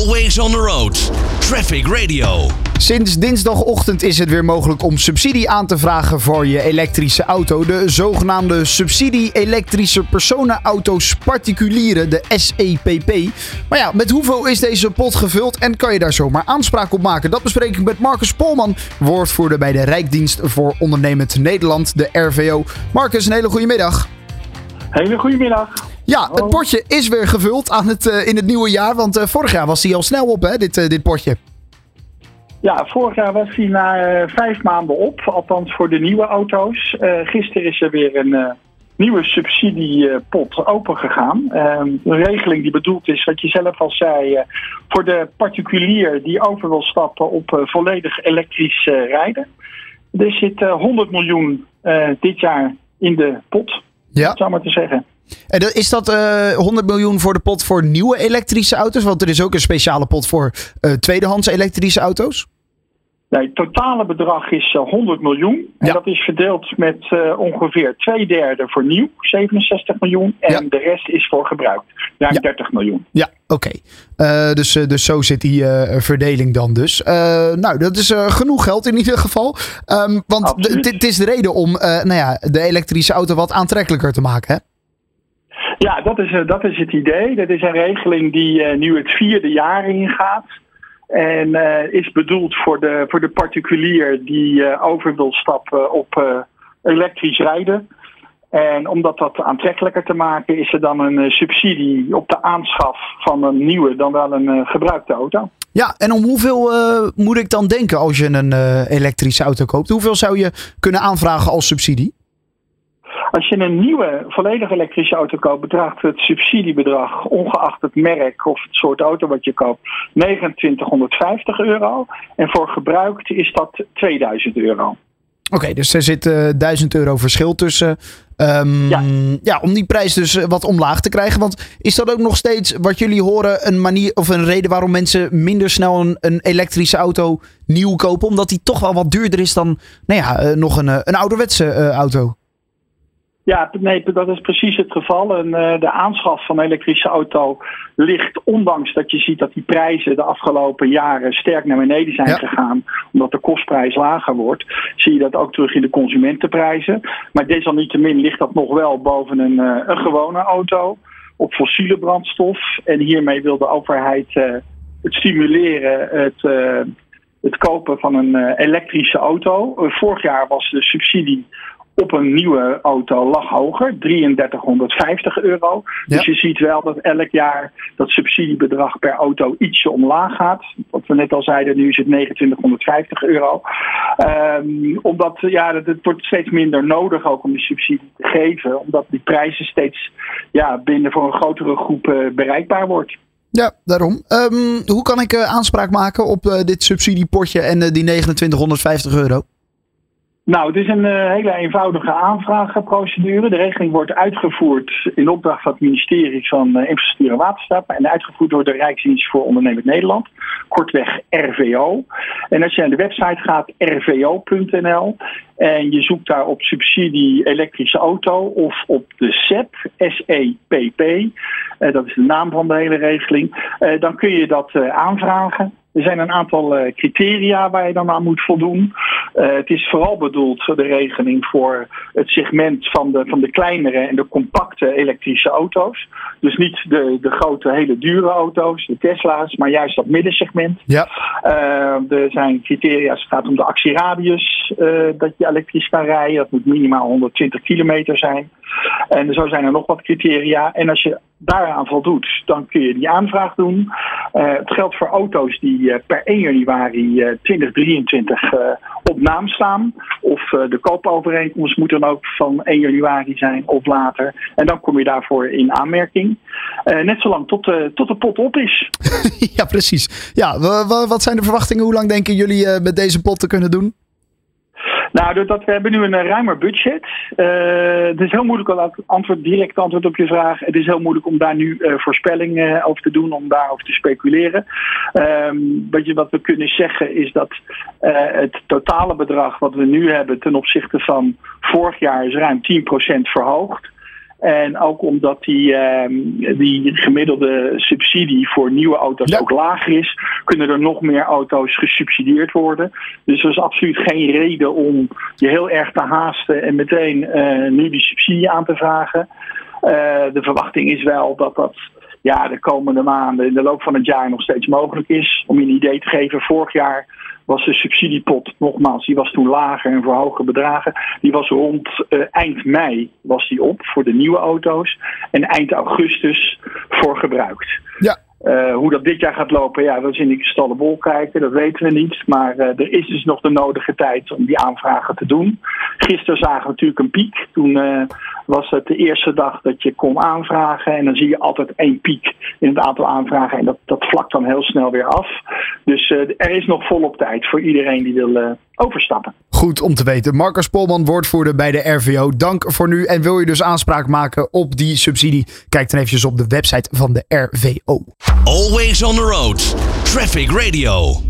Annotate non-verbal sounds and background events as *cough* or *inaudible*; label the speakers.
Speaker 1: Always on the road. Traffic Radio.
Speaker 2: Sinds dinsdagochtend is het weer mogelijk om subsidie aan te vragen voor je elektrische auto. De zogenaamde subsidie elektrische personenauto's particuliere, de SEPP. Maar ja, met hoeveel is deze pot gevuld en kan je daar zomaar aanspraak op maken? Dat bespreek ik met Marcus Polman, woordvoerder bij de Rijkdienst voor Ondernemend Nederland, de RVO. Marcus, een hele goede middag.
Speaker 3: Hele goede middag.
Speaker 2: Ja, het potje is weer gevuld aan het, uh, in het nieuwe jaar. Want uh, vorig jaar was hij al snel op, hè, dit, uh, dit potje.
Speaker 3: Ja, vorig jaar was hij na vijf maanden op. Althans voor de nieuwe auto's. gisteren is er weer een nieuwe subsidiepot opengegaan. een regeling die bedoeld is, wat je zelf al zei... voor de particulier die over wil stappen op volledig elektrisch rijden. Er zit 100 miljoen dit jaar in de pot,
Speaker 2: ja.
Speaker 3: zou maar te zeggen.
Speaker 2: En is dat uh, 100 miljoen voor de pot voor nieuwe elektrische auto's? Want er is ook een speciale pot voor uh, tweedehands elektrische auto's.
Speaker 3: Nee, het totale bedrag is 100 miljoen. En
Speaker 2: Ja.
Speaker 3: dat is verdeeld met uh, ongeveer twee derde voor nieuw, 67 miljoen. En
Speaker 2: Ja.
Speaker 3: de rest is voor gebruik, ruim
Speaker 2: Ja.
Speaker 3: 30 miljoen.
Speaker 2: Ja, oké. Eh, dus, eh, dus zo zit die eh, verdeling dan dus. Eh, nou, dat is eh, genoeg geld in ieder geval. Ehm, want dit is de reden om eh, nou ja, de elektrische auto wat aantrekkelijker te maken. Hè?
Speaker 3: Ja, dat is, eh, dat is het idee. Dat is een regeling die eh, nu het vierde jaar ingaat. En eh, is bedoeld voor de, voor de particulier die eh, over wil stappen op elektrisch rijden. En om dat aantrekkelijker te maken, is er dan een subsidie op de aanschaf van een nieuwe, dan wel een gebruikte auto.
Speaker 2: Ja, en om hoeveel moet ik dan denken als je een elektrische auto koopt? Hoeveel zou je kunnen aanvragen als subsidie?
Speaker 3: Als je een nieuwe, volledig elektrische auto koopt, bedraagt het subsidiebedrag, ongeacht het merk of het soort auto wat je koopt, 2950 euro. En voor gebruikt is dat 2000 euro.
Speaker 2: Oké, dus er zit eh 1000 euro verschil tussen. Ehm, ja.
Speaker 3: Ja.
Speaker 2: om die prijs dus eh, wat omlaag te krijgen. Want is dat ook nog steeds wat jullie horen een manier of een reden waarom mensen minder snel een, een elektrische auto nieuw kopen? Omdat die toch wel wat duurder is dan nou ja, eh, nog een, een ouderwetse auto.
Speaker 3: Ja, nee, dat is precies het geval. En, eh, de aanschaf van een elektrische auto ligt, ondanks dat je ziet dat die prijzen de afgelopen jaren sterk naar beneden zijn
Speaker 2: Ja.
Speaker 3: gegaan, omdat de kostprijs lager wordt, zie je dat ook terug in de consumentenprijzen. Maar desalniettemin ligt dat nog wel boven een, eh, een gewone auto op fossiele brandstof. En hiermee wil de overheid eh, het stimuleren, het, het kopen van een elektrische auto. Vorig jaar was de subsidie op een nieuwe auto lag hoger, 3350 euro.
Speaker 2: Ja.
Speaker 3: Dus je ziet wel dat elk jaar dat subsidiebedrag per auto ietsje omlaag gaat. Wat we net al zeiden, nu is het 2950 euro. Ehm, omdat ja, het, het wordt steeds minder nodig ook om die subsidie te geven. Omdat die prijzen steeds ja, binnen voor een grotere groep eh, bereikbaar wordt.
Speaker 2: Ja, daarom. Ehm, hoe kan ik eh, aanspraak maken op eh, dit subsidiepotje en die 2950 euro?
Speaker 3: Nou, het is een eh, hele eenvoudige aanvraagprocedure. De regeling wordt uitgevoerd in opdracht van het ministerie van eh, Infrastructuur en Waterstaat en uitgevoerd door de Rijksdienst voor Ondernemend Nederland, kortweg RVO. En als je naar de website gaat, rvo.nl, en je zoekt daar op subsidie elektrische auto of op de SEP, S-E-P-P, eh, dat is de naam van de hele regeling, dan kun je dat aanvragen. Er zijn een aantal criteria waar je dan aan moet voldoen. Eh, het is vooral bedoeld, de regeling, voor het segment van de, van de kleinere en de compacte elektrische auto's. Dus niet de, de grote, hele dure auto's, de Tesla's, maar juist dat middensegment.
Speaker 2: Ja.
Speaker 3: Eh, er zijn criteria, het gaat om de actieradius, eh, dat je elektrisch kan rijden. Dat moet minimaal 120 kilometer zijn. En zo zijn er nog wat criteria. En als je daaraan voldoet, dan kun je die aanvraag doen. Eh, het geldt voor auto's die eh, per 1 januari eh, 2023 eh, op naam staan. Of de koopovereenkomst moet dan ook van 1 januari zijn of later. En dan kom je daarvoor in aanmerking. Net zolang tot, tot de pot op is. *laughs*
Speaker 2: ja, precies. Ja, wa- wa- wat zijn de verwachtingen? Hoe lang denken jullie met deze pot te kunnen doen?
Speaker 3: Nou, doordat we hebben nu een eh, ruimer budget. Eh, het is heel moeilijk om antwoord, direct antwoord op je vraag. Het is heel moeilijk om daar nu eh, voorspellingen over te doen, om daarover te speculeren. Ehm, wat, je, wat we kunnen zeggen is dat het totale bedrag wat we nu hebben ten opzichte van vorig jaar is ruim 10% verhoogd. En ook omdat die, ehm, die gemiddelde subsidie voor nieuwe auto's
Speaker 2: Ja.
Speaker 3: ook lager is, kunnen er nog meer auto's gesubsidieerd worden. Dus er is absoluut geen reden om je heel erg te haasten en meteen eh, nu die subsidie aan te vragen. Eh, de verwachting is wel dat dat ja, de komende maanden in de loop van het jaar nog steeds mogelijk is. Om je een idee te geven, vorig jaar was de subsidiepot, nogmaals, die was toen lager en voor hoge bedragen. Die was rond eh, eind mei was die op voor de nieuwe auto's. En eind augustus voor gebruikt.
Speaker 2: Ja.
Speaker 3: Eh, hoe dat dit jaar gaat lopen, ja, dat is in de kristallenbol kijken, dat weten we niet. Maar eh, er is dus nog de nodige tijd om die aanvragen te doen. Gisteren zagen we natuurlijk een piek. Toen eh, was het de eerste dag dat je kon aanvragen. En dan zie je altijd één piek in het aantal aanvragen. En dat, dat vlakt dan heel snel weer af. Dus er is nog volop tijd voor iedereen die wil overstappen.
Speaker 2: Goed om te weten. Marcus Polman, woordvoerder bij de RVO. Dank voor nu. En wil je dus aanspraak maken op die subsidie? Kijk dan eventjes op de website van de RVO.
Speaker 1: Always on the road. Traffic Radio.